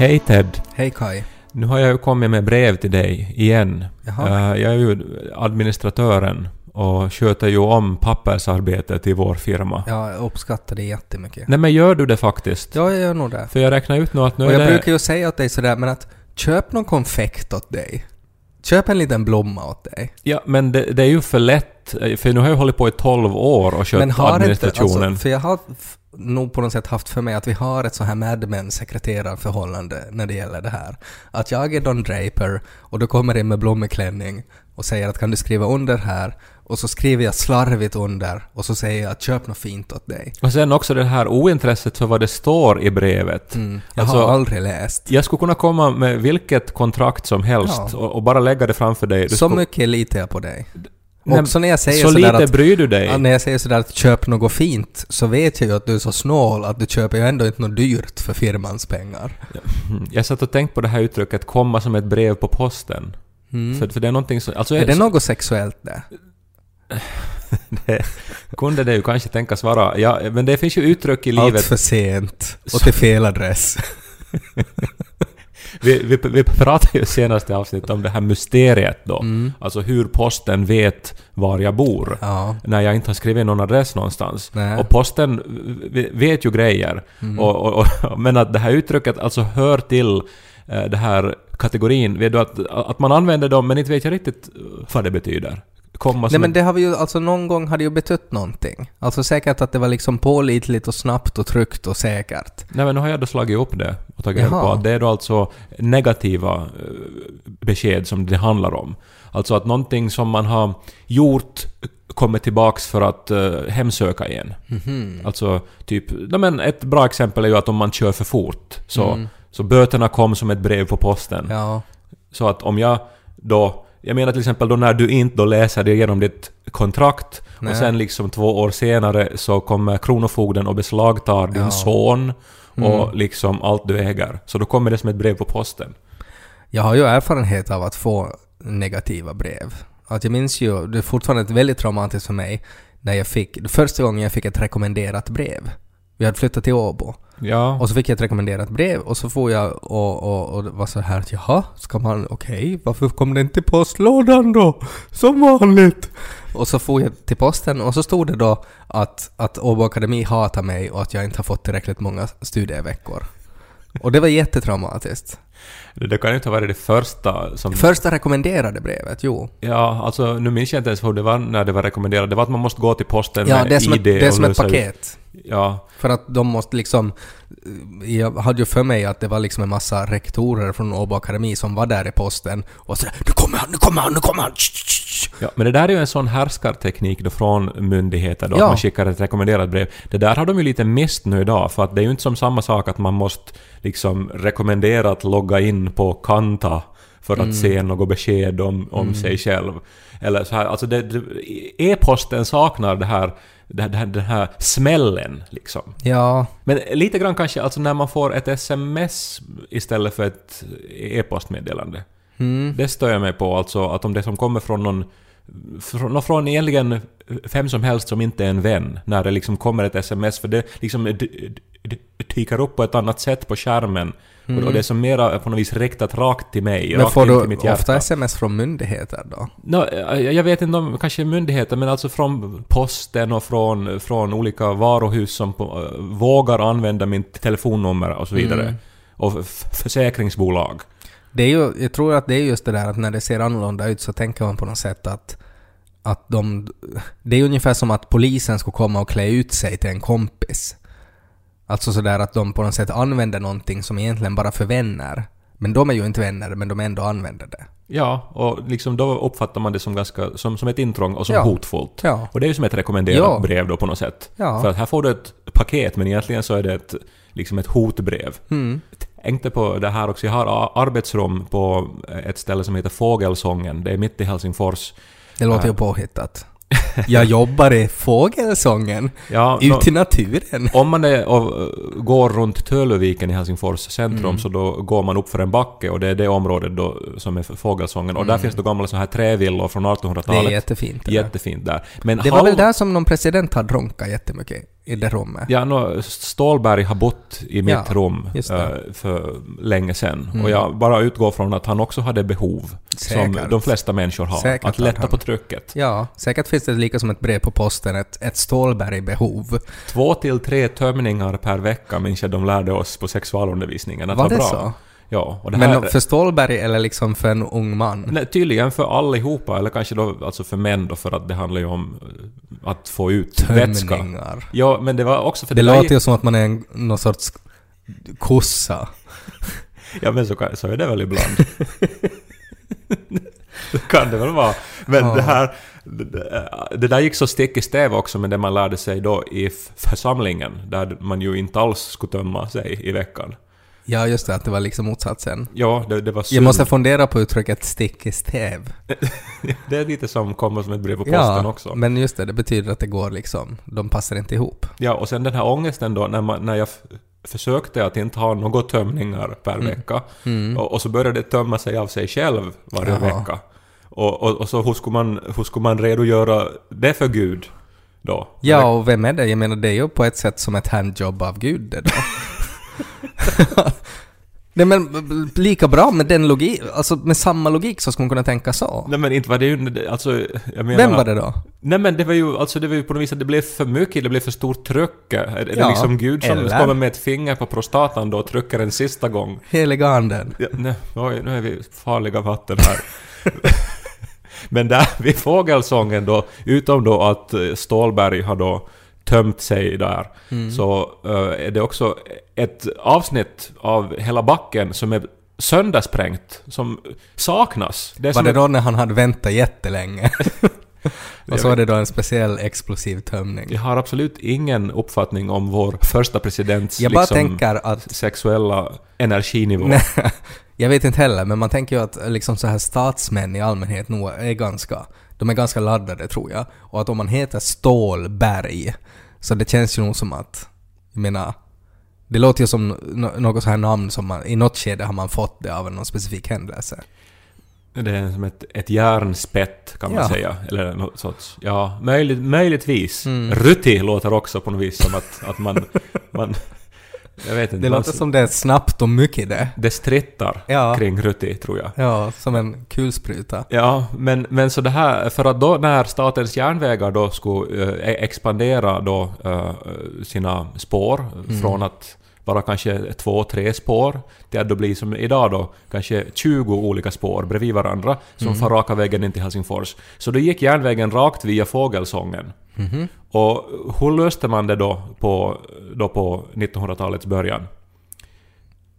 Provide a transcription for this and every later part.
Hej Ted! Hej Kai. Nu har jag ju kommit med brev till dig igen. Jaha. Eh, jag är ju administratören och sköter ju om pappersarbetet i vår firma. Jag uppskattar det jättemycket. Nej men gör du det faktiskt? Ja, jag gör nog det. För jag räknar ut nu att nu Och är jag det... brukar ju säga åt dig sådär, men att köp någon konfekt åt dig. Köp en liten blomma åt dig. Ja, men det, det är ju för lätt, eh, för nu har jag hållit på i 12 år och skött har inte, administrationen. alltså, för jag har nog på något sätt haft för mig att vi har ett så här Mad Men sekreterarförhållande när det gäller det här. Att jag är Don Draper och du kommer in med blommeklänning och säger att kan du skriva under här? Och så skriver jag slarvigt under och så säger jag att köp något fint åt dig. Och sen också det här ointresset för vad det står i brevet. Mm. Jag Alltså, har aldrig läst. Jag skulle kunna komma med vilket kontrakt som helst Ja. och, och bara lägga det framför dig. Du Så skulle- mycket litar jag på dig. Nej, Också när jag säger så sådär lite att, bryr du dig. när jag säger sådär att köp något fint så vet jag ju att du är så snål att du köper ju ändå inte något dyrt för firmans pengar. Mm. Jag satt och tänkte på det här uttrycket komma som ett brev på posten. Mm. För, för det är någonting som... Alltså, Är det något sexuellt det? det kunde det ju kanske tänkas vara. Ja, men det finns ju uttryck i Allt livet. för sent och till fel adress. Vi, vi, vi pratade ju senaste avsnittet om det här mysteriet då. Mm. Alltså hur posten vet var jag bor. Ja. När jag inte har skrivit någon adress någonstans. Nej. Och posten vet ju grejer. Mm. Och, och, och, men att det här uttrycket alltså hör till eh, det här kategorin. Vet du att, att man använder dem men inte vet jag riktigt vad det betyder. Komma Nej som men ett- det har vi ju, alltså någon gång har det ju betytt någonting. Alltså säkert att det var liksom pålitligt och snabbt och tryggt och säkert. Nej men nu har jag då slagit upp det och tagit reda på att det är då alltså negativa eh, besked som det handlar om. Alltså att någonting som man har gjort kommer tillbaks för att uh, hemsöka igen. Mhm. Alltså typ, nej men ett bra exempel är ju att om man kör för fort så, Mm. så böterna kom som ett brev på posten. Ja. Så att om jag då, jag menar till exempel då när du inte då läser det genom ditt kontrakt Nej. och sen liksom två år senare så kommer Kronofogden och beslagtar din Ja. son Mm. och liksom allt du äger. Så då kommer det som ett brev på posten. Jag har ju erfarenhet av att få negativa brev. Att jag minns ju, det är fortfarande väldigt traumatiskt för mig, när jag fick, första gången jag fick ett rekommenderat brev. Vi hade flyttat till Åbo. Ja. Och så fick jag ett rekommenderat brev och så får jag och, och, och det var så här att jaha, ska man, okej, varför kom det inte i postlådan då? Som vanligt. Och så får jag till posten och så stod det då att, att Åbo Akademi hatar mig och att jag inte har fått tillräckligt många studieveckor. Och det var jättetraumatiskt. Det, kan ju inte ha varit det första som... Första rekommenderade brevet, jo. Ja, alltså nu minns jag inte ens hur det var när det var rekommenderat. Det var att man måste gå till posten Ja, med det är som, ID ett, det är som ett ut- paket. Ja. För att de måste liksom... Jag hade ju för mig att det var liksom en massa rektorer från Åbo Akademi som var där i posten och sådär ”Nu kommer han, nu kommer han, nu kommer han!” Tsch, tsch, tsch." Ja, men det där är ju en sån härskarteknik då från myndigheter då, Ja. att man skickar ett rekommenderat brev. Det där har de ju lite mist nu idag, för att det är ju inte som samma sak att man måste liksom rekommendera att logga in på Kanta för att Mm. se något besked om, om sig själv. Eller så här, alltså e-posten saknar det här, det, det, den här smällen liksom. Ja, Men lite grann kanske, alltså när man får ett sms istället för ett e-postmeddelande. mm, Det stör jag mig på, alltså att om det som kommer från någon... Från, från egentligen vem som helst som inte är en vän, när det liksom kommer ett sms, för det liksom dyker upp på ett annat sätt på skärmen. Och, och det är som mera på något vis riktat rakt till mig, Mm. men rakt får du mitt hjärta. ofta sms från myndigheter då? Nå, jag vet inte om kanske myndigheter, men alltså från posten och från, från olika varuhus som på, äh, vågar använda min telefonnummer och så vidare. Mm. Och försäkringsbolag. Det är ju, jag tror att det är just det där att när det ser annorlunda ut så tänker man på något sätt att, att de... Det är ungefär som att polisen skulle komma och klä ut sig till en kompis. Alltså sådär att de på något sätt använder någonting som egentligen bara för vänner. Men de är ju inte vänner, men de ändå använder det. Ja, och liksom då uppfattar man det som, ganska, som, som ett intrång och som Ja. hotfullt. Ja. Och det är ju som ett rekommenderat Ja. brev då på något sätt. För att här får du ett paket, men egentligen så är det ett, liksom ett hotbrev. Mm. Tänkte på det här också, jag har arbetsrum på ett ställe som heter Fågelsången. Det är mitt i Helsingfors. Det låter ju påhittat. Jag jobbar i fågelsången. Ja, Ut i naturen. Om man är och uh, går runt Töluviken i Helsingfors centrum Mm. så då går man upp för en backe och det är det området då som är Fågelsången. Och där finns det gamla så här trävillor från Mm. Det är 1800-talet. jättefint. Det. Jättefint där. Men det var väl där som någon president hade ronkat jättemycket? I det rummet. Ja, no, Stålberg har bott i mitt Ja, rum eh, för länge sedan. Mm. Och jag bara utgår från att han också hade behov, som Säkert. de flesta människor har, Säkert att lätta han- på trycket. Ja, säkert finns det lika som ett brev på posten, ett, ett Stålberg-behov. Två till tre tömningar per vecka minns jag de lärde oss på sexualundervisningen. Att Var vara det bra. så? Ja, och det här... Men för Stålberg eller liksom för en ung man? Nej, tydligen för allihopa, eller kanske då alltså för män då, för att det handlar ju om eh, att få ut vätska. Ja, men det var också för Det där låter ju som att man är en, någon sorts kossa. Ja men så, kan, så är det väl ibland. det kan det väl vara. Men Ja. det här... Det, det där gick så stick i stäv också med det man lärde sig då i församlingen, där man ju inte alls skulle tömma sig i veckan. Ja, just det, att det var liksom motsatsen. Ja, det, det var synd. Jag måste fundera på uttrycket stick i stäv. Det är lite som kommer som ett brev på posten Ja, också. men just det, det betyder att det går liksom, de passar inte ihop. Ja, och sen den här ångesten då när, man, när jag försökte att inte ha några tömningar per vecka. Och, och så började det tömma sig av sig själv varje Jaha. vecka. Och, och, och så hur skulle, man, hur skulle man redogöra det för Gud då? Ja, och vem är det? Jag menar, det är ju på ett sätt som ett handjobb av Gud det då. Nej men lika bra med den logik, alltså med samma logik så skulle man kunna tänka så. Nej men inte var det ju... Alltså, jag menar, Vem var det då? Nej men det var ju alltså det var ju på något vis att det blev för mycket, det blev för stort tryck. Är det Ja, liksom Gud som eller? kommer med ett finger på prostatan då och trycker en sista gång? Heliga anden. Ja, nej, oj, nu är vi farliga vatten här. Men där vid fågelsången då, utom då att eh, Stålberg har då tömt sig där, Mm. så eh, är det också ett avsnitt av hela backen som är söndersprängt, som saknas. Det Var det då när han hade väntat jättelänge? Och så var det då en speciell explosiv tömning. Jag har absolut ingen uppfattning om vår första presidents Jag bara liksom, tänker att sexuella energinivå. Nej, jag vet inte heller, men man tänker ju att liksom så här statsmän i allmänhet nog är ganska, de är ganska laddade tror jag. Och att om man heter Stålberg, så det känns ju nog som att, jag menar, det låter ju som nå- något så här namn som man, i något skede har man fått det av någon specifik händelse. Det är som ett, ett järnspett kan man Ja. säga. Eller något sorts... Ja, möjligt, möjligtvis. Mm. Rutti låter också på något vis som att, att man, man... Jag vet inte. Det låter som det är snabbt och mycket det. Det strittar Ja. kring Rutti, tror jag. Ja, som en kulspruta. Ja, men, men så det här, för att då när Statens järnvägar då skulle eh, expandera då eh, sina spår Mm. från att bara kanske två, tre spår till att då bli som idag då kanske 20 olika spår bredvid varandra som Mm. far raka vägen in till Helsingfors. Så då gick järnvägen rakt via Fågelsången. Mhm. Och hur löste man det då på, då på 1900-talets början?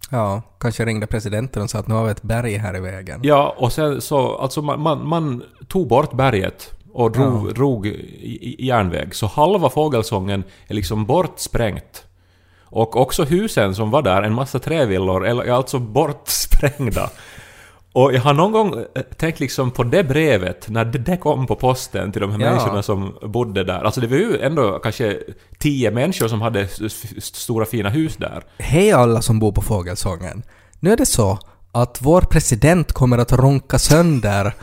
Ja, kanske ringde presidenten och sa att nu har vi ett berg här i vägen. Ja, och sen så, alltså man, man, man tog bort berget och drog, Ja. drog i, i järnväg. Så halva fågelsången är liksom bortsprängt. Och också husen som var där, en massa trävillor, är är alltså bortsprängda. Och jag har någon gång eh, tänkt liksom på det brevet, när det, det kom på posten till de här Ja. människorna som bodde där. Alltså det var ju ändå kanske tio människor som hade stora fina hus där. Hej alla som bor på Fågelsången. Nu är det så att vår president kommer att ronka sönder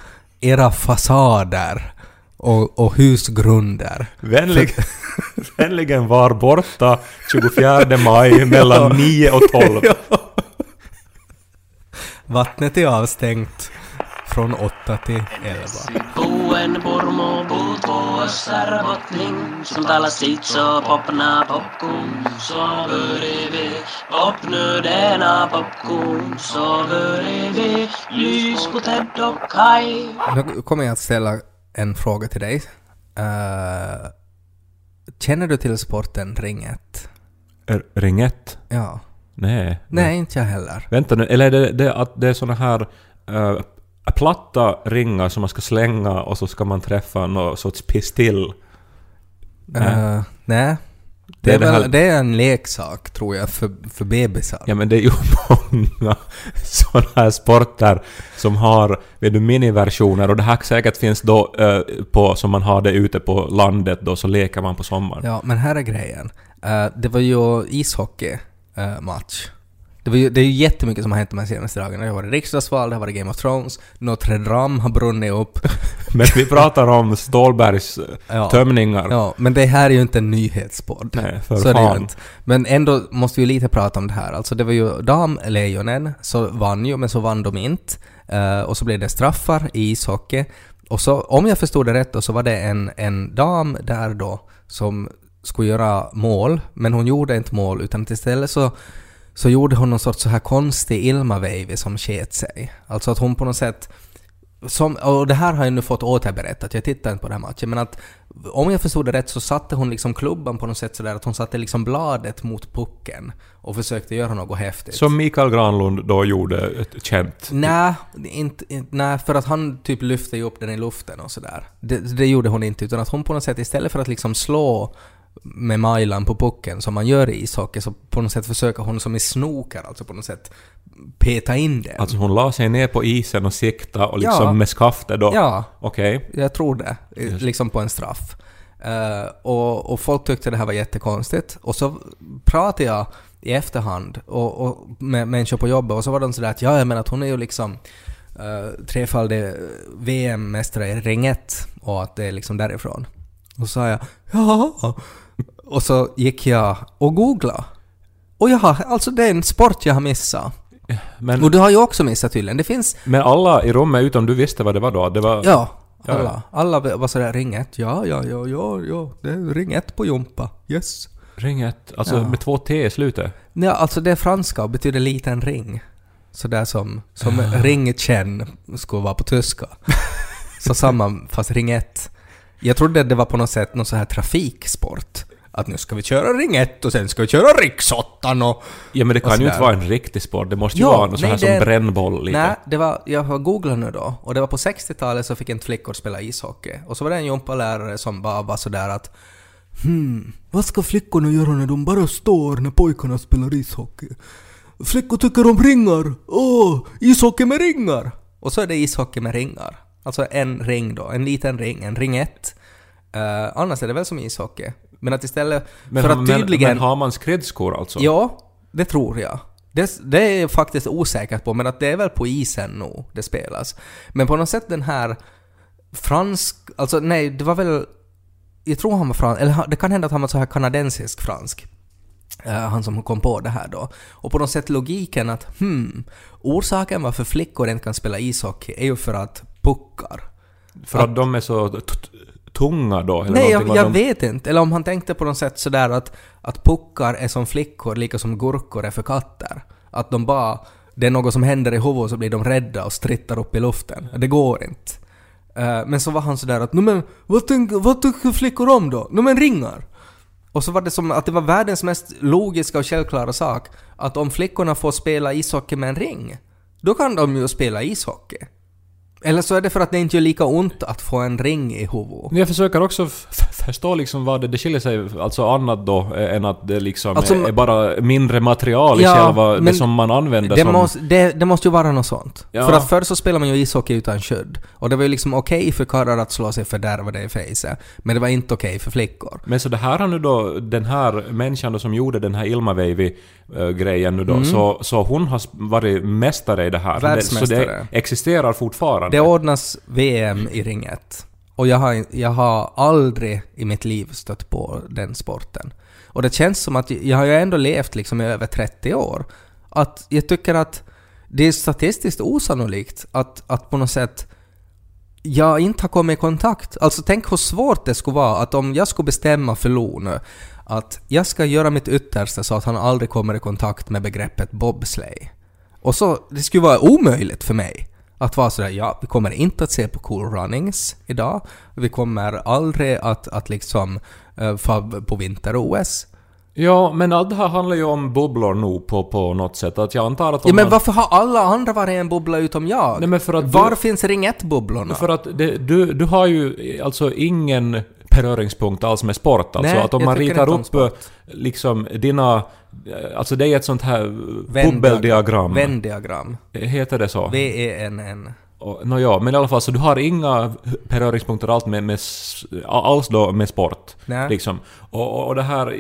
era fasader och, och husgrunder. Vänlig, vänligen var borta 24 maj mellan 9 och 12. Vattnet är avstängt från 8 till 11. Puuen purmu puut puussa robotning Som talas sit så popna popcorn Så bredvid Popnödena popcorn Så bredvid Lys på Ted och Kai Nu kommer jag att ställa en fråga till dig. Eh, känner du till sporten Ring 1? R- Ring 1? Ja. Nej. Nej, inte jag heller. Vänta nu, eller är det, det att det är såna här uh, platta ringar som man ska slänga och så ska man träffa någon sorts pistill? Nej. Eh, nej. Det Det är är, det väl, här- det är en leksak, tror jag, för, för bebisar. Ja men det är ju många såna här sporter som har vet du, miniversioner och det här säkert finns då eh, på som man har det ute på landet då så leker man på sommaren. Ja, men här är grejen. Eh, det var ju ishockey-match. Det, var ju, det är ju jättemycket som har hänt de här senaste dagarna. Det har varit riksdagsval, det har varit Game of Thrones, Notre Dame har brunnit upp. Men vi pratar om Stålbergs eh, Ja. tömningar. Ja, men det här är ju inte en nyhetspodd. Nej, för så fan. inte. Men ändå måste vi ju lite prata om det här. Alltså det var ju damlejonen, så vann ju, men så vann de inte. Eh, och så blev det straffar i ishockey. Och så, om jag förstod det rätt då, så var det en, en dam där då som skulle göra mål, men hon gjorde inte mål, utan istället så så gjorde hon någon sorts så här konstig Ilma-vejvi som sket sig. Alltså att hon på något sätt som, och det här har jag nu fått återberättat, jag tittar inte på den här matchen, men att om jag förstod det rätt så satte hon liksom klubban på något sätt sådär att hon satte liksom bladet mot pucken och försökte göra något häftigt. Som Mikael Granlund då gjorde ett känt. Nej, inte, inte, nej, för att han typ lyfte ju upp den i luften och sådär. Det, det gjorde hon inte, utan att hon på något sätt istället för att liksom slå med majlan på pucken som man gör i ishockey så på något sätt försöker hon som i snooker, alltså på något sätt peta in den. Alltså hon la sig ner på isen och sikta och liksom Ja. med skaftet då. ja, Okej. jag tror det. Just. Liksom på en straff. Eh, och, och folk tyckte det här var jättekonstigt. Och så pratade jag i efterhand och, och med människor på jobbet och så var de sådär att ja, jag menar att hon är ju liksom uh, trefaldig VM-mästare i ringet och att det är liksom därifrån. Och så sa jag ja. Och så gick jag och googlade. Och jag har, alltså det är en sport jag har missat. Men, Och du har ju också missat tydligen. Det finns men alla i rummet utom du visste vad det var då? Det var... Ja, Ja, alla. Alla var sådär ring ett. Ja, ja, ja, ja, ja. Det är ring ett på Jompa. Yes. Ring ett, alltså Ja. med två T i slutet. Ja, alltså det är franska och betyder liten ring. Sådär som, som ringchen skulle vara på tyska. Så samma, fast ring ett. Jag trodde det var på något sätt någon sån här trafiksport. Att nu ska vi köra ring ett och sen ska vi köra riksåttan och... Ja men det kan ju inte vara en riktig sport, det måste ju Ja, vara något så nej, här som det- brännboll lite. Nej, det var, jag har googlat nu då, och det var på 60-talet så fick inte flickor spela ishockey. Och så var det en gympalärare som bara var sådär att Hmm, vad ska flickorna göra när de bara står när pojkarna spelar ishockey? Flickor tycker om ringar! Åh, ishockey med ringar! Och så är det ishockey med ringar. Alltså en ring då, en liten ring, en ring ett. Eh, annars är det väl som ishockey. Men att istället, Men, för att tydligen... men har man skridskor alltså? Ja, det tror jag. Det, det är jag faktiskt osäker på, men att det är väl på isen nu det spelas. Men på något sätt den här fransk... Alltså nej, det var väl... Jag tror han var fransk, eller det kan hända att han var så här kanadensisk fransk. Eh, han som kom på det här då. Och på något sätt logiken att hmm, orsaken varför flickor inte kan spela ishockey är ju för att puckar. För att de är så tunga då? Eller Nej, jag, jag de, vet inte. Eller om han tänkte på något sätt sådär att, att puckar är som flickor, lika som gurkor är för katter. Att de bara... Det är något som händer i huvudet så blir de rädda och strittar upp i luften. Det går inte. Eh, men så var han sådär att "Nå men vad, tänk, vad tycker flickor om då? Nå men ringar! Och så var det som att det var världens mest logiska och självklara sak att om flickorna får spela ishockey med en ring, då kan de ju spela ishockey. Eller så är det för att det inte gör lika ont att få en ring i huvudet. Jag försöker också förstå liksom vad det, det skiljer sig alltså annat då eh, än att det liksom Alltså, är, är bara mindre material i Ja, själva det som man använder Det som... måste, det, det måste ju vara något sånt. Ja. För att förr så spelade man ju ishockey utan skydd. Och det var ju liksom okej för karlar att slå sig fördärvade i fejset. Men det var inte okej för flickor. Men så det här har nu då, den här människan då som gjorde den här Ilmaveivi-grejen nu då, så, så hon har varit mästare i det här. Det, så det Världsmästare. existerar fortfarande. Det ordnas VM i ringet. Och jag har, jag har aldrig i mitt liv stött på den sporten. Och det känns som att jag har ju ändå levt liksom i över 30 år. Att jag tycker att det är statistiskt osannolikt att, att på något sätt jag inte har kommit i kontakt. Alltså tänk hur svårt det skulle vara att om jag skulle bestämma för Lo nu att jag ska göra mitt yttersta så att han aldrig kommer i kontakt med begreppet bobsleigh. Och så, det skulle vara omöjligt för mig att vara sådär, ja, vi kommer inte att se på cool runnings idag. Vi kommer aldrig att, att liksom uh, få på vinter-OS. Ja, men allt det här handlar ju om bubblor nu på, på något sätt. Att jag antar att om Ja men man, varför har alla andra varit en bubbla utom jag? Nej, men för att Var du- finns ring 1-bubblorna? För att det, du, du har ju alltså ingen beröringspunkt alls med sport. Alltså Nej, att om man ritar om upp eh, liksom dina... eh, Alltså det är ett sånt här bubbeldiagram. Venn-diagram. Heter det så? V-E-N-N. Och- Nå ja, men i alla fall så du har inga beröringspunkter alls med, med, alls då med sport. Nej. Liksom. Och- och det här...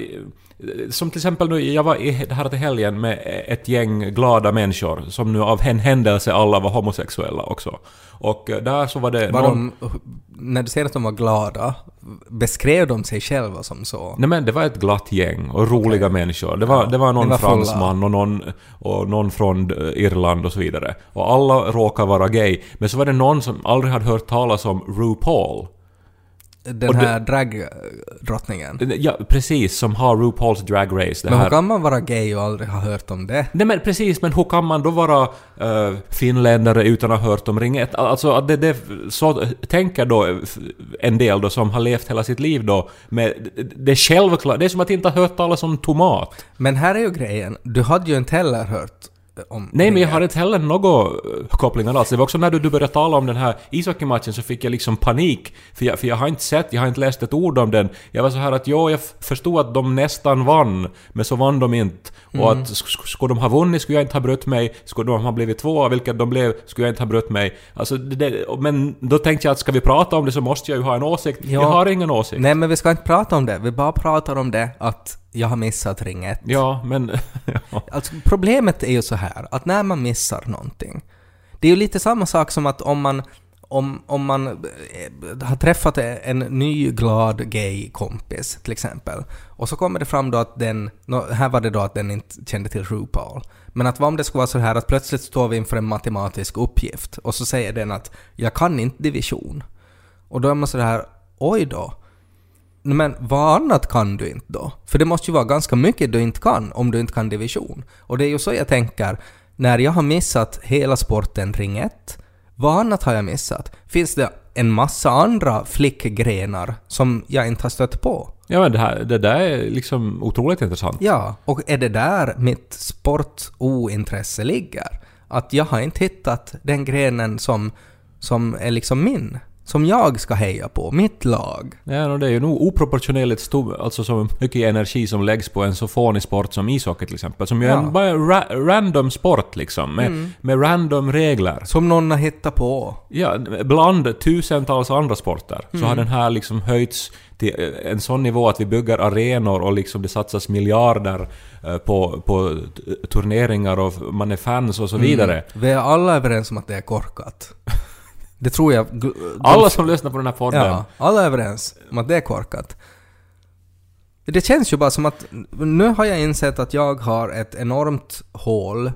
Som till exempel nu, jag var i, här till helgen med ett gäng glada människor som nu av en händelse alla var homosexuella också. Och eh, där så var det Var någon... de, när du säger att de var glada, beskrev de sig själva som så? Nej men det var ett glatt gäng och roliga människor. Det var, det var någon var fransman och någon, och någon från eh, Irland och så vidare. Och alla råkar vara gay. Men så var det någon som aldrig hade hört talas om RuPaul. Den här dragdrottningen. Ja, precis, som har RuPaul's Drag Race. Det Men hur här. kan man vara gay och aldrig ha hört om det? Nej men precis, men hur kan man då vara uh, finländare utan att ha hört om Ring 1? Alltså det, det, så tänker då en del då som har levt hela sitt liv då med det är självklart, det är som att inte ha hört talas om tomat. Men här är ju grejen, du hade ju inte heller hört om Nej, men jag har inte heller några eh, kopplingar alls. Det var också när du, du började tala om den här ishockeymatchen så fick jag liksom panik. För jag, för jag har inte sett, jag har inte läst ett ord om den. Jag var så här att jo, jag förstod att de nästan vann, men så vann de inte. Och att sk- sk- skulle de ha vunnit skulle jag inte ha brytt mig. Skulle de ha blivit tvåa, vilket de blev, skulle jag inte ha brytt mig. Alltså, det, men då tänkte jag att ska vi prata om det så måste jag ju ha en åsikt. Ja. Jag har ingen åsikt. Nej men vi ska inte prata om det, vi bara pratar om det att jag har missat ring ett. Ja, men... ja. Alltså problemet är ju så här att när man missar någonting, det är ju lite samma sak som att om man om, om man eh, har träffat en ny glad gay kompis till exempel och så kommer det fram då att den, här var det då att den inte kände till RuPaul, men att vad om det skulle vara så här att plötsligt står vi inför en matematisk uppgift och så säger den att jag kan inte division. Och då är man så här, oj då. Men vad annat kan du inte då? För det måste ju vara ganska mycket du inte kan om du inte kan division. Och det är ju så jag tänker, när jag har missat hela sporten ring 1, vad annat har jag missat? Finns det en massa andra flickgrenar som jag inte har stött på? ja, men det, här, det där är liksom otroligt intressant. Ja, och är det där mitt sportointresse ligger? Att jag har inte hittat den grenen som, som är liksom min. Som jag ska heja på, mitt lag. Ja, och det är ju nog oproportionerligt stor, alltså så mycket energi som läggs på en så fånig sport som ishockey till exempel. Som ju är Ja. en bara ra random sport liksom, med, med random regler. Som någon har hittat på. Ja, bland tusentals andra sporter så har den här liksom höjts till en sån nivå att vi bygger arenor och liksom det satsas miljarder eh, på, på turneringar och man är fans och så vidare. Vi är alla överens om att det är korkat. Det tror jag... de- Alla som lyssnar på den här podden Ja, alla är överens om att det är korkat. Det känns ju bara som att nu har jag insett att jag har ett enormt hål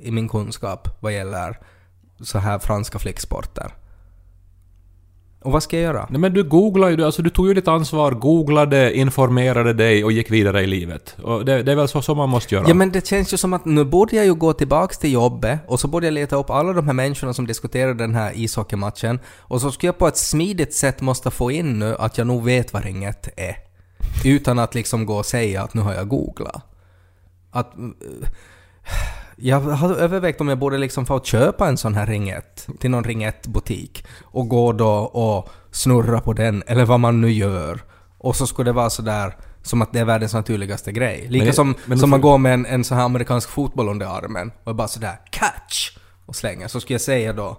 i min kunskap vad gäller så här franska flicksporter. Och vad ska jag göra? Nej men du googlade ju, alltså du tog ju ditt ansvar, googlade, informerade dig och gick vidare i livet. Och det, det är väl så som man måste göra? Ja men det känns ju som att nu borde jag ju gå tillbaks till jobbet och så borde jag leta upp alla de här människorna som diskuterade den här ishockeymatchen och så skulle jag på ett smidigt sätt måste få in nu att jag nog vet vad ringet är. Utan att liksom gå och säga att nu har jag googlat. Att... Jag har övervägt om jag borde liksom få köpa en sån här Ring 1 till någon Ring 1-butik och gå då och snurra på den, eller vad man nu gör. Och så skulle det vara sådär som att det är världens naturligaste grej. Lika det- som, men som man går med en, en sån här amerikansk fotboll under armen och bara sådär catch! Och slänger. Så skulle jag säga då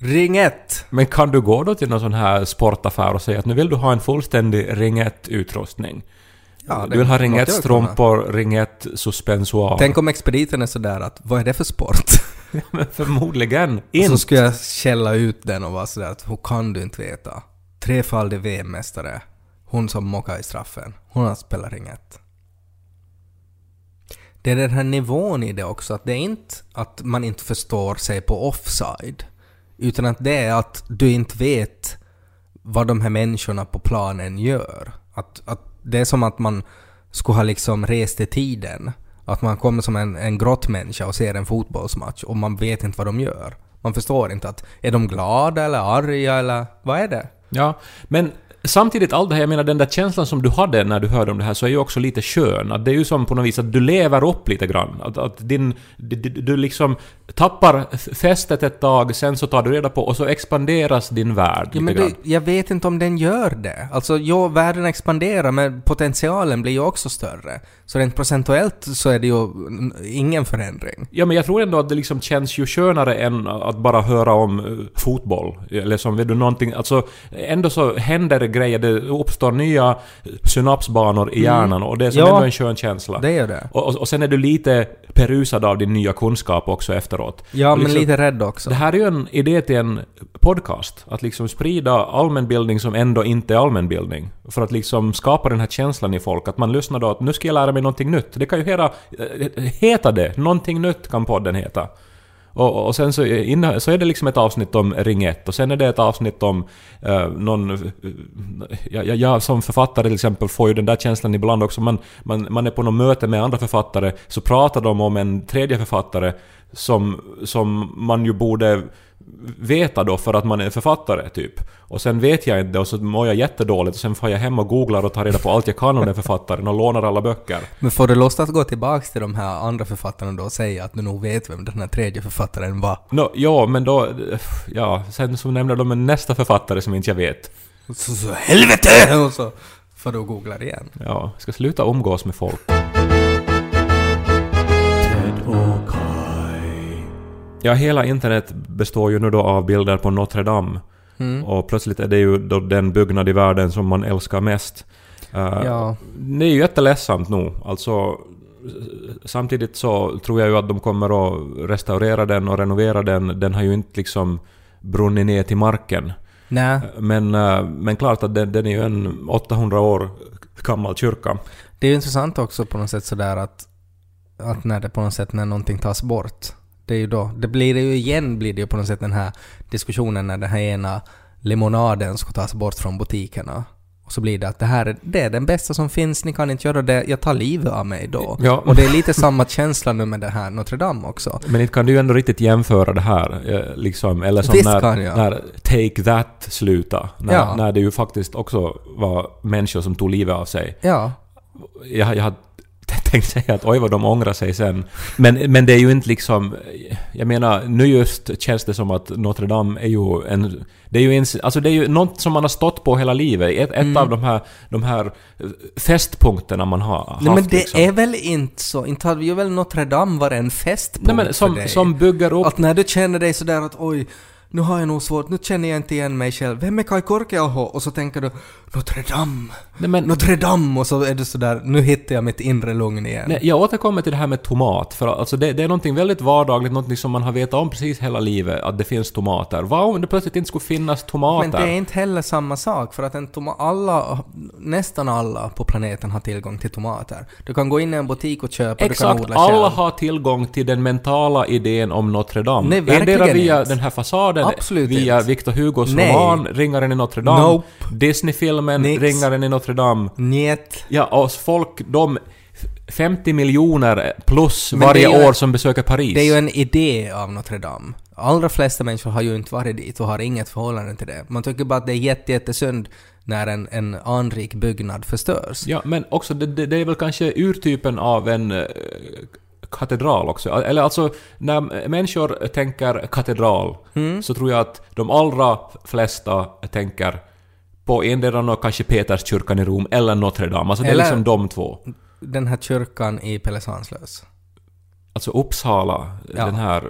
Ring 1! Men kan du gå då till någon sån här sportaffär och säga att nu vill du ha en fullständig Ring 1-utrustning? Ja, du vill ha Ring måste jag kunna. 1-strumpor, Ring 1-suspensoar? Tänk om expediten är sådär att vad är det för sport? Förmodligen Och inte. så skulle jag källa ut den och vara sådär att hur kan du inte veta? Trefaldig VM-mästare. Hon som mockade i straffen. Hon har spelat ring ett. Det är den här nivån i det också, att det är inte att man inte förstår sig på offside. Utan att det är att du inte vet vad de här människorna på planen gör. Att, att det är som att man skulle ha liksom rest i tiden. Att man kommer som en, en grottmänniska och ser en fotbollsmatch och man vet inte vad de gör. Man förstår inte att är de glada eller arga eller vad är det? Ja, men samtidigt allt det här, jag menar den där känslan som du hade när du hörde om det här så är ju också lite skön. Att det är ju som på något vis att du lever upp lite grann. Att, att din, du, du liksom tappar fästet ett tag, sen så tar du reda på och så expanderas din värld Ja, lite men grann. det, jag vet inte om den gör det. Alltså, ja, världen expanderar men potentialen blir ju också större. Så rent procentuellt så är det ju ingen förändring. Ja, men jag tror ändå att det liksom känns ju skönare än att bara höra om eh, fotboll. Eller som, vet du, någonting... Alltså, ändå så händer det grejer. Det uppstår nya synapsbanor i hjärnan och det är som Ja. ändå en skön känsla. Det gör det. Och, och, och sen är du lite perusad av din nya kunskap också efteråt. Ja, Och men liksom- lite rädd också. Det här är ju en idé till en podcast. Att liksom sprida allmänbildning som ändå inte är allmänbildning. För att liksom skapa den här känslan i folk. Att man lyssnar då att nu ska jag lära mig någonting nytt. Det kan ju heta, eh, heta det. Någonting nytt kan podden heta. Och, och sen så, eh, inna, så är det liksom ett avsnitt om Ring 1 och sen är det ett avsnitt om eh, någon... Eh, jag, jag, jag som författare till exempel får ju den där känslan ibland också. Man, man, man är på något möte med andra författare så pratar de om en tredje författare som, som man ju borde veta då för att man är författare typ. Och sen vet jag inte och så mår jag jättedåligt och sen får jag hem och googlar och tar reda på allt jag kan om den författaren och lånar alla böcker. Men får du lust att gå tillbaks till de här andra författarna då och säga att du nog vet vem den här tredje författaren var? Nå, ja, men då... Ja, sen så nämner de en nästa författare som inte jag vet. Så, så helvete! Och så får du googla igen. Ja, jag ska sluta umgås med folk. Ja, hela internet består ju nu då av bilder på Notre Dame. Mm. Och plötsligt är det ju då den byggnad i världen som man älskar mest. Eh, Ja. Det är ju jätteledsamt nu. Alltså, samtidigt så tror jag ju att de kommer att restaurera den och renovera den. Den har ju inte liksom brunnit ner till marken. Nej, Men, eh, men klart att den, den är ju en 800 år gammal kyrka. det är ju intressant också på något sätt sådär att, att när det på något sätt när någonting tas bort. Det är ju då, det blir det ju igen blir det ju på något sätt den här diskussionen när den här ena limonaden ska tas bort från butikerna. Och så blir det att det här är, det är den bästa som finns, ni kan inte göra det, jag tar livet av mig då. Ja. Och det är lite samma känsla nu med det här Notre Dame också. Men inte kan du ju ändå riktigt jämföra det här, eh, liksom, eller som Visst när, när Take That sluta när, Ja. när det ju faktiskt också var människor som tog livet av sig. Ja, Jag, jag tänkt säga att oj vad de ångrar sig sen. Men, men det är ju inte liksom... Jag menar, nu just känns det som att Notre Dame är ju en... Det är ju, en, alltså det är ju något som man har stått på hela livet. Ett, ett av de här, de här festpunkterna man har haft. Nej men det liksom. är väl inte så, inte hade ju väl Notre Dame varit en festpunkt Nej men för som, dig? som bygger upp... Att när du känner dig sådär att oj, nu har jag nog svårt, nu känner jag inte igen mig själv. Vem är Kai Korkeaho? Och så tänker du Notre Dame, Nej, men, Notre Dame och så är du sådär, nu hittar jag mitt inre lugn igen. Nej, jag återkommer till det här med tomat, för alltså det, det är någonting väldigt vardagligt, någonting som man har vetat om precis hela livet, att det finns tomater. Vad om det plötsligt inte skulle finnas tomater? Men det är inte heller samma sak för att en toma- alla, nästan alla på planeten har tillgång till tomater. Du kan gå in i en butik och köpa, du kan Exakt, odla alla själv. har tillgång till den mentala idén om Notre Dame. Nej, Endera verkligen via inte. den här fasaden, Absolut via inte. Victor Hugos Nej. roman Ringaren i Notre Dame, Nope. Disney-filmen Nix. Ringaren i Notre Dame. Njet. Ja, och folk, de 50 miljoner plus Men varje år som besöker Paris. Det är ju en idé av Notre Dame. Allra flesta människor har ju inte varit dit och har inget förhållande till det. Man tycker bara att det är jätte, jättesynd när en, en anrik byggnad förstörs. Ja, men också det, det, det är väl kanske urtypen av en eh, katedral också. Eller alltså, när människor tänker katedral Mm. så tror jag att de allra flesta tänker på endera kanske Peterskyrkan i Rom eller Notre Dame. Alltså det är Eller- liksom de två. Den här kyrkan i Pelle Svanslös. Alltså Uppsala, Ja. den här...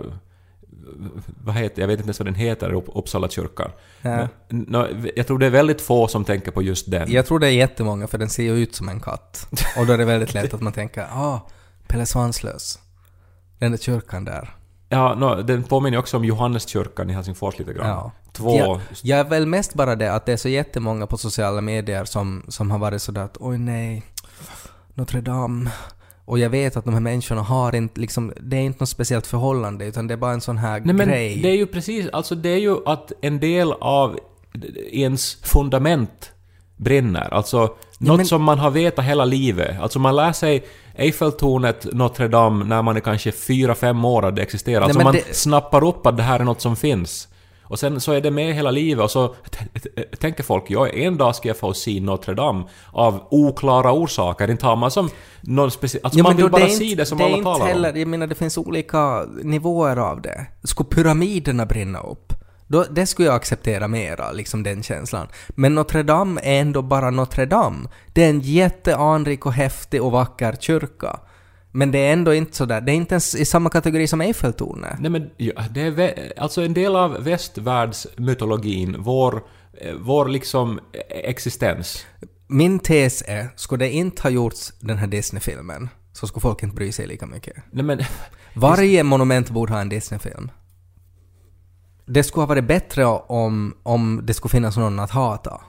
Vad heter, jag vet inte ens vad den heter, Upp- Uppsala kyrkan. Ja. Men, nå, jag tror det är väldigt få som tänker på just den. Jag tror det är jättemånga för den ser ju ut som en katt. Och då är det väldigt lätt att man tänker ah, Pelle Svanslös. Den där kyrkan där. Ja, nå, den påminner också om Johanneskyrkan i Helsingfors lite grann. Ja. Två... Jag, jag är väl mest bara det att det är så jättemånga på sociala medier som, som har varit sådär att oj nej, Notre Dame. Och jag vet att de här människorna har inte liksom, det är inte något speciellt förhållande utan det är bara en sån här Nej men grej. det är ju precis, alltså det är ju att en del av ens fundament brinner. Alltså något men- som man har vetat hela livet. Alltså man lär sig Eiffeltornet, Notre Dame, när man är kanske fyra fem år att det existerar. Alltså men man det- snappar upp att det här är något som finns. Och sen så är det med hela livet och så tänker folk ja, en dag ska jag få se Notre Dame av oklara orsaker. Inte har man som någon speciell... Alltså Ja, man vill bara det är se inte- det som det alla inte talar heller, om. Jag menar det finns olika nivåer av det. Skulle pyramiderna brinna upp? Då, det skulle jag acceptera mera, liksom den känslan. Men Notre Dame är ändå bara Notre Dame. Det är en jätteanrik och häftig och vacker kyrka. Men det är ändå inte sådär, det är inte ens i samma kategori som Eiffeltornet. Nej men ja, det är alltså en del av västvärldsmytologin, vår eh, vår liksom existens. Min tes är, skulle det inte ha gjorts den här Disney-filmen så skulle folk inte bry sig lika mycket. Nej men, Varje monument borde ha en Disney-film. Det skulle ha varit bättre om, om det skulle finnas någon att hata.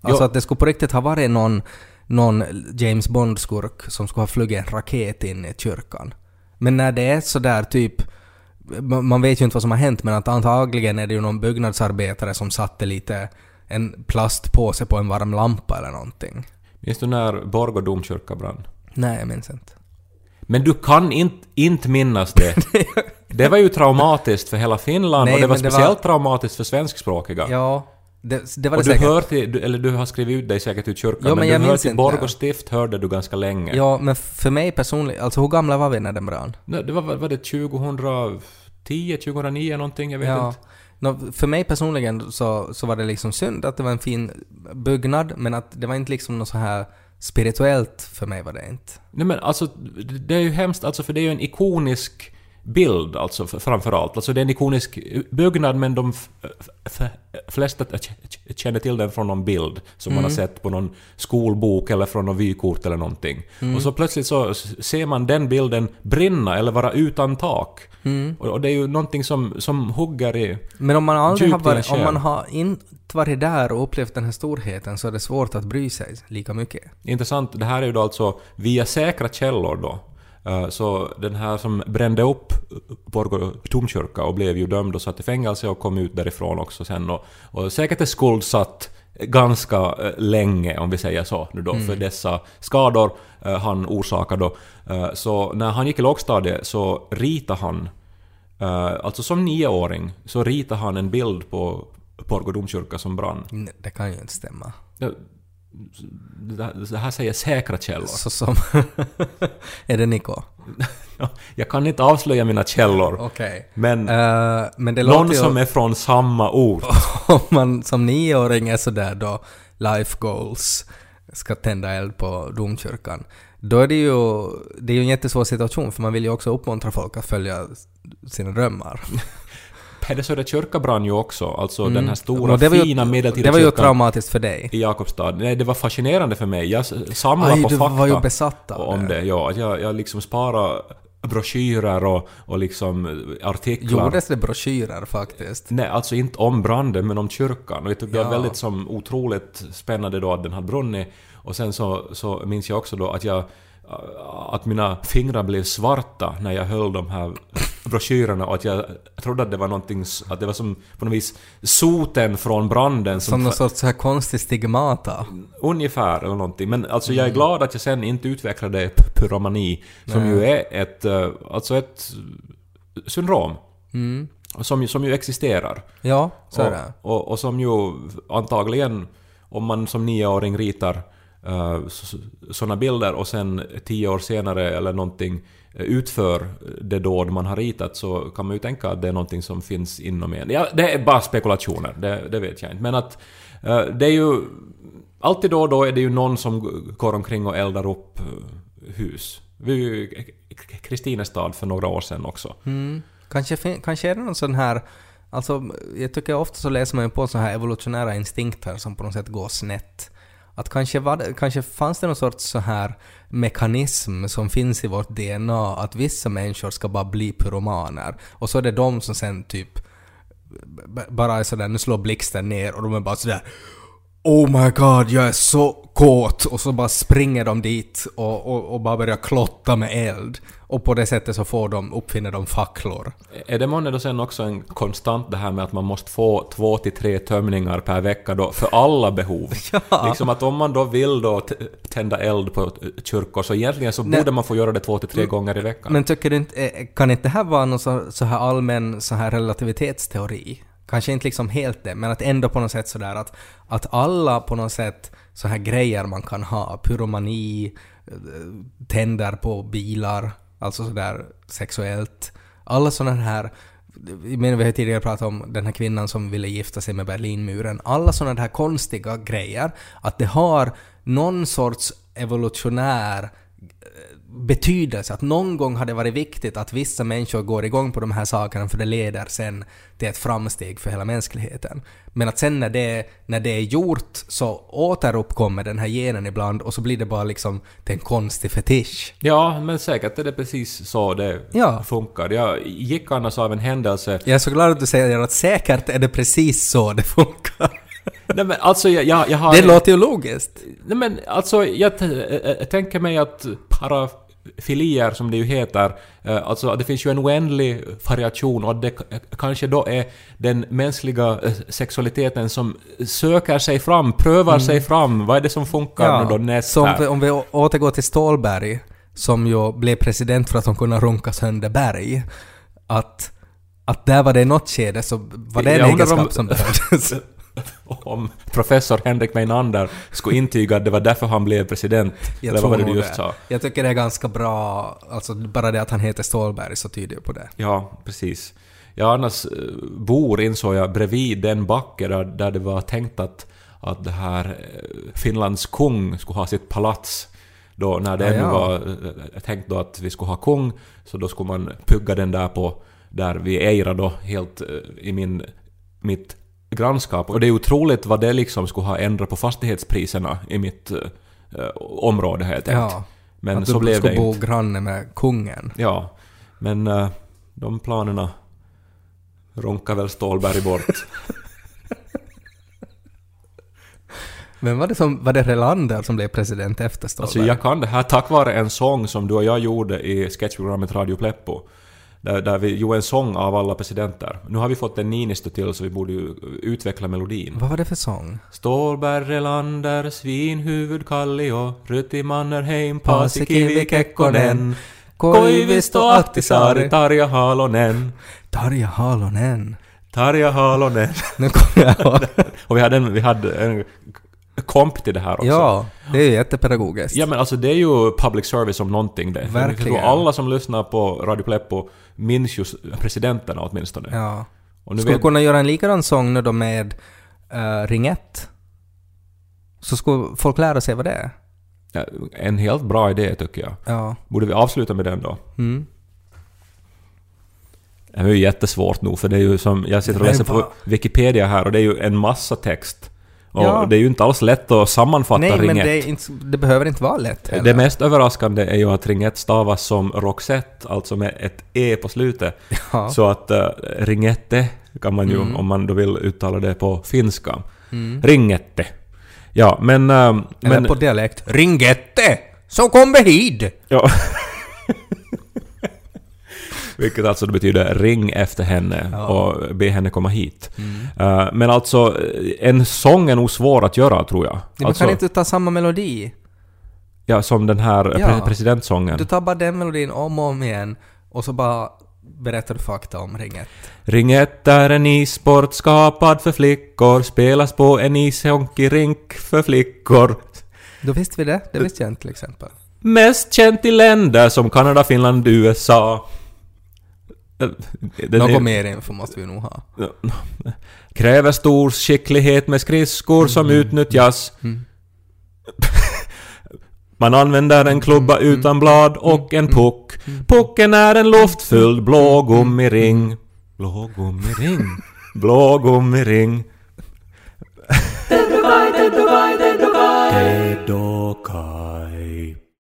Alltså Jo. att det skulle på riktigt ha varit någon, någon James Bond-skurk som skulle ha flugit en raket in i kyrkan. Men när det är sådär typ man vet ju inte vad som har hänt men att antagligen är det ju någon byggnadsarbetare som satte lite en plastpåse på en varm lampa eller någonting. minns du när Borgå domkyrka brann? Nej, jag minns inte. Men du kan inte, inte minnas det. Det var ju traumatiskt för hela Finland Nej, och det var men det var- speciellt traumatiskt för svenskspråkiga. Ja, det, det var och det du säkert. hör till, eller du har skrivit ut dig säkert ur kyrkan, Jo, men men, jag du hör till. Borgå stift hörde du ganska länge. Ja, men för mig personligen, alltså hur gamla var vi när den brann? Nej, Det var, var det 2010, 2009 någonting? Jag vet Ja. inte. Nå, för mig personligen så, så var det liksom synd att det var en fin byggnad, men att det var inte liksom något så här spirituellt för mig var det inte. Nej men alltså, det är ju hemskt alltså för det är ju en ikonisk bild alltså framförallt. Alltså det är en ikonisk byggnad men de flesta känner till den från någon bild som man har sett på någon skolbok eller från någon vykort eller någonting. Och så plötsligt så ser man den bilden brinna eller vara utan tak. Och, och det är ju någonting som, som hugger i... Men om man aldrig har varit, om man har inte varit där och upplevt den här storheten så är det svårt att bry sig lika mycket. Intressant, det här är ju då alltså via säkra källor då. Eh, Så den här som brände upp Borgå domkyrka och blev ju dömd och satt i fängelse och kom ut därifrån också sen och, och säkert är skuldsatt ganska eh, länge om vi säger så nu då för dessa skador eh, han orsakade då. Eh, Så när han gick i lågstadiet så ritade han eh, Alltså som nioåring så ritade han en bild på Borgå domkyrka som brann. Nej, Det kan ju inte stämma. Det här- säger säkra källor. Så som... är det Niko? Ja, Jag kan inte avslöja mina källor, Okej. men Eh, men det någon låter ju... som är från samma ort. om man som nioåring är sådär då life goals ska tända eld på domkyrkan. Då är det ju, det är ju en jättesvår situation för man vill ju också uppmuntra folk att följa sina drömmar. Pedersöre kyrka brann ju också, alltså den här Och stora det var ju- fina medeltida Det var ju kyrkan traumatiskt för dig. i Jakobstad. Nej, det var fascinerande för mig. Jag samlade Aj, på du fakta var ju besatt av om det. det. Ja, jag, jag liksom sparade broschyrer och, och liksom artiklar. Gjordes det broschyrer faktiskt? Nej, alltså inte om branden, men om kyrkan. Och jag tyckte det var Ja. väldigt som otroligt spännande då att den hade brunnit. Och sen så, så minns jag också då att jag att mina fingrar blev svarta när jag höll de här broschyrerna och att jag trodde att det var någonting, att det var som på något vis soten från branden som... Som någon sorts så här konstig stigmata. Ungefär eller någonting. Men alltså jag är Mm. glad att jag sen inte utvecklade pyromani som ju är ett, eh, alltså ett syndrom. Mm. Som, som ju existerar. Ja, så är och, det. och, och som ju antagligen, om man som nioåring ritar Eh, sådana bilder och sen tio år senare eller någonting eh, utför det dåd man har ritat så kan man ju tänka att det är någonting som finns inom en. Ja, det är bara spekulationer, det, det vet jag inte. Men att eh, det är ju... Alltid då och då är det ju någon som går omkring och eldar upp hus. Vi är ju Kristinestad för några år sedan också. Mm. Kanske, kanske är det någon sån här... Alltså, jag tycker ofta så läser man ju på så här evolutionära instinkter som på något sätt går snett. Att kanske, var det, kanske fanns det någon sorts så här mekanism som finns i vårt DNA att vissa människor ska bara bli pyromaner. Och så är det de som sen typ bara är sådär, nu slår blixten ner och de är bara sådär Oh my god, jag är så kåt! Och så bara springer de dit och, och, och bara börjar klotta med eld. Och på det sättet så får de, uppfinner de facklor. Är det månne då sen också en konstant det här med att man måste få två till tre tömningar per vecka då för alla behov? Ja. Liksom att om man då vill då tända eld på kyrkor så egentligen så Nej. borde man få göra det två till tre gånger i veckan. Men tycker du inte, eh, kan inte det här vara någon så, så här allmän så här relativitetsteori? Kanske inte liksom helt det, men att ändå på något sätt sådär att, att alla på något sätt så här grejer man kan ha, pyromani, eh, tänder på bilar, alltså sådär sexuellt. Alla sådana här, men vi har tidigare pratat om den här kvinnan som ville gifta sig med Berlinmuren. Alla sådana här konstiga grejer, att det har någon sorts evolutionär betydelse, att någon gång har det varit viktigt att vissa människor går igång på de här sakerna för det leder sen till ett framsteg för hela mänskligheten. Men att sen när det, när det är gjort så återuppkommer den här genen ibland och så blir det bara liksom till en konstig fetisch. Ja, men säkert är det precis så det Ja. funkar. Jag gick annars av en händelse... Jag är så glad att du säger att säkert är det precis så det funkar. Nej men alltså jag, jag, jag har... Det låter ju logiskt. Nej men alltså jag, t- jag, jag tänker mig att parafilier som det ju heter, eh, alltså det finns ju en oändlig variation och det kanske då är den mänskliga eh, sexualiteten som söker sig fram, prövar sig fram. Vad är det som funkar nu då näst som om vi återgår till Stålberg, som ju blev president för att de kunde runka sönder berg. Att, att där var det något skede så var det en Jag undrar om- egenskap som behövdes. Om professor Henrik Meinander skulle intyga att det var därför han blev president. Jag Eller vad var det du just sa? Jag tycker det är ganska bra, alltså bara det att han heter Stålberg så tyder ju på det. Ja, precis. Jag annars eh, bor, insåg jag, bredvid den backe där, där det var tänkt att, att det här eh, Finlands kung skulle ha sitt palats. Då när det ännu ja. var eh, tänkt då att vi skulle ha kung, så då skulle man pugga den där på, där vid Eira då, helt i min, mitt grannskap. Och det är otroligt vad det liksom skulle ha ändrat på fastighetspriserna i mitt eh, eh, område helt enkelt. Ja, Men att så du blev skulle det bo inte. granne med kungen. Ja, men eh, de planerna ronkar väl Stålberg bort. Men var det, som, var det Relander som blev president efter Stålberg? alltså jag kan det här tack vare en sång som du och jag gjorde i sketchprogrammet Radio Pleppo. Där, där vi gjorde en sång av alla presidenter. Nu har vi fått en Niinistö till så vi borde ju utveckla melodin. Vad var det för sång? Stålberg, Relander, Svinhuvud, Kallio, Ruti Mannerheim, Paasikivi, Kekkonen, Koivisto, Ahtisaari, Tarja Halonen, Tarja Halonen. Tarja Halonen. Nu kommer jag ihåg. Och vi hade en, vi hade en komp till det här också. Ja, det är jättepedagogiskt. Ja men alltså det är ju public service om någonting det. Verkligen. Alla som lyssnar på Radio Pleppo minns ju presidenterna åtminstone. Ja. Och nu Skulle vet, kunna göra en likadan sång nu då med uh, Ring 1. Så skulle folk lära sig vad det är. ja, en helt bra idé tycker jag. Ja. Borde vi avsluta med den då? Mm. Det är ju jättesvårt nog för det är ju som, jag sitter och läser på Wikipedia här och det är ju en massa text. Och Ja. det är ju inte alls lätt att sammanfatta Nej, Ring men 1. det, är inte, det behöver inte vara lätt heller. Det mest överraskande är ju att Ring 1 stavas som Roxette, alltså med ett E på slutet. Ja. Så att uh, Ringette kan man ju, Mm. om man då vill uttala det på finska. Ringette. Ja, men... eh, Eller men på dialekt. Ringette! Så kom hit! ja. Vilket alltså betyder ring efter henne Ja. och be henne komma hit. Eh, men alltså, eh, en sång är nog svår att göra tror jag. Man Alltså, kan inte ta samma melodi. ja, som den här Ja. pre- presidentsången. Du tar bara den melodin om och om igen och så bara berättar du fakta om Ring 1. Ring 1 är en issport skapad för flickor, spelas på en ishockeyrink för flickor. Då visste vi det. Det visste jag inte till exempel. Mest känt i länder som Kanada, Finland, USA. Eh, Något mer info måste vi nog ha. Kräver stor skicklighet med skridskor som utnyttjas. Man använder en klubba utan blad och en puck. Pucken är en luftfylld blå gummiring. Blå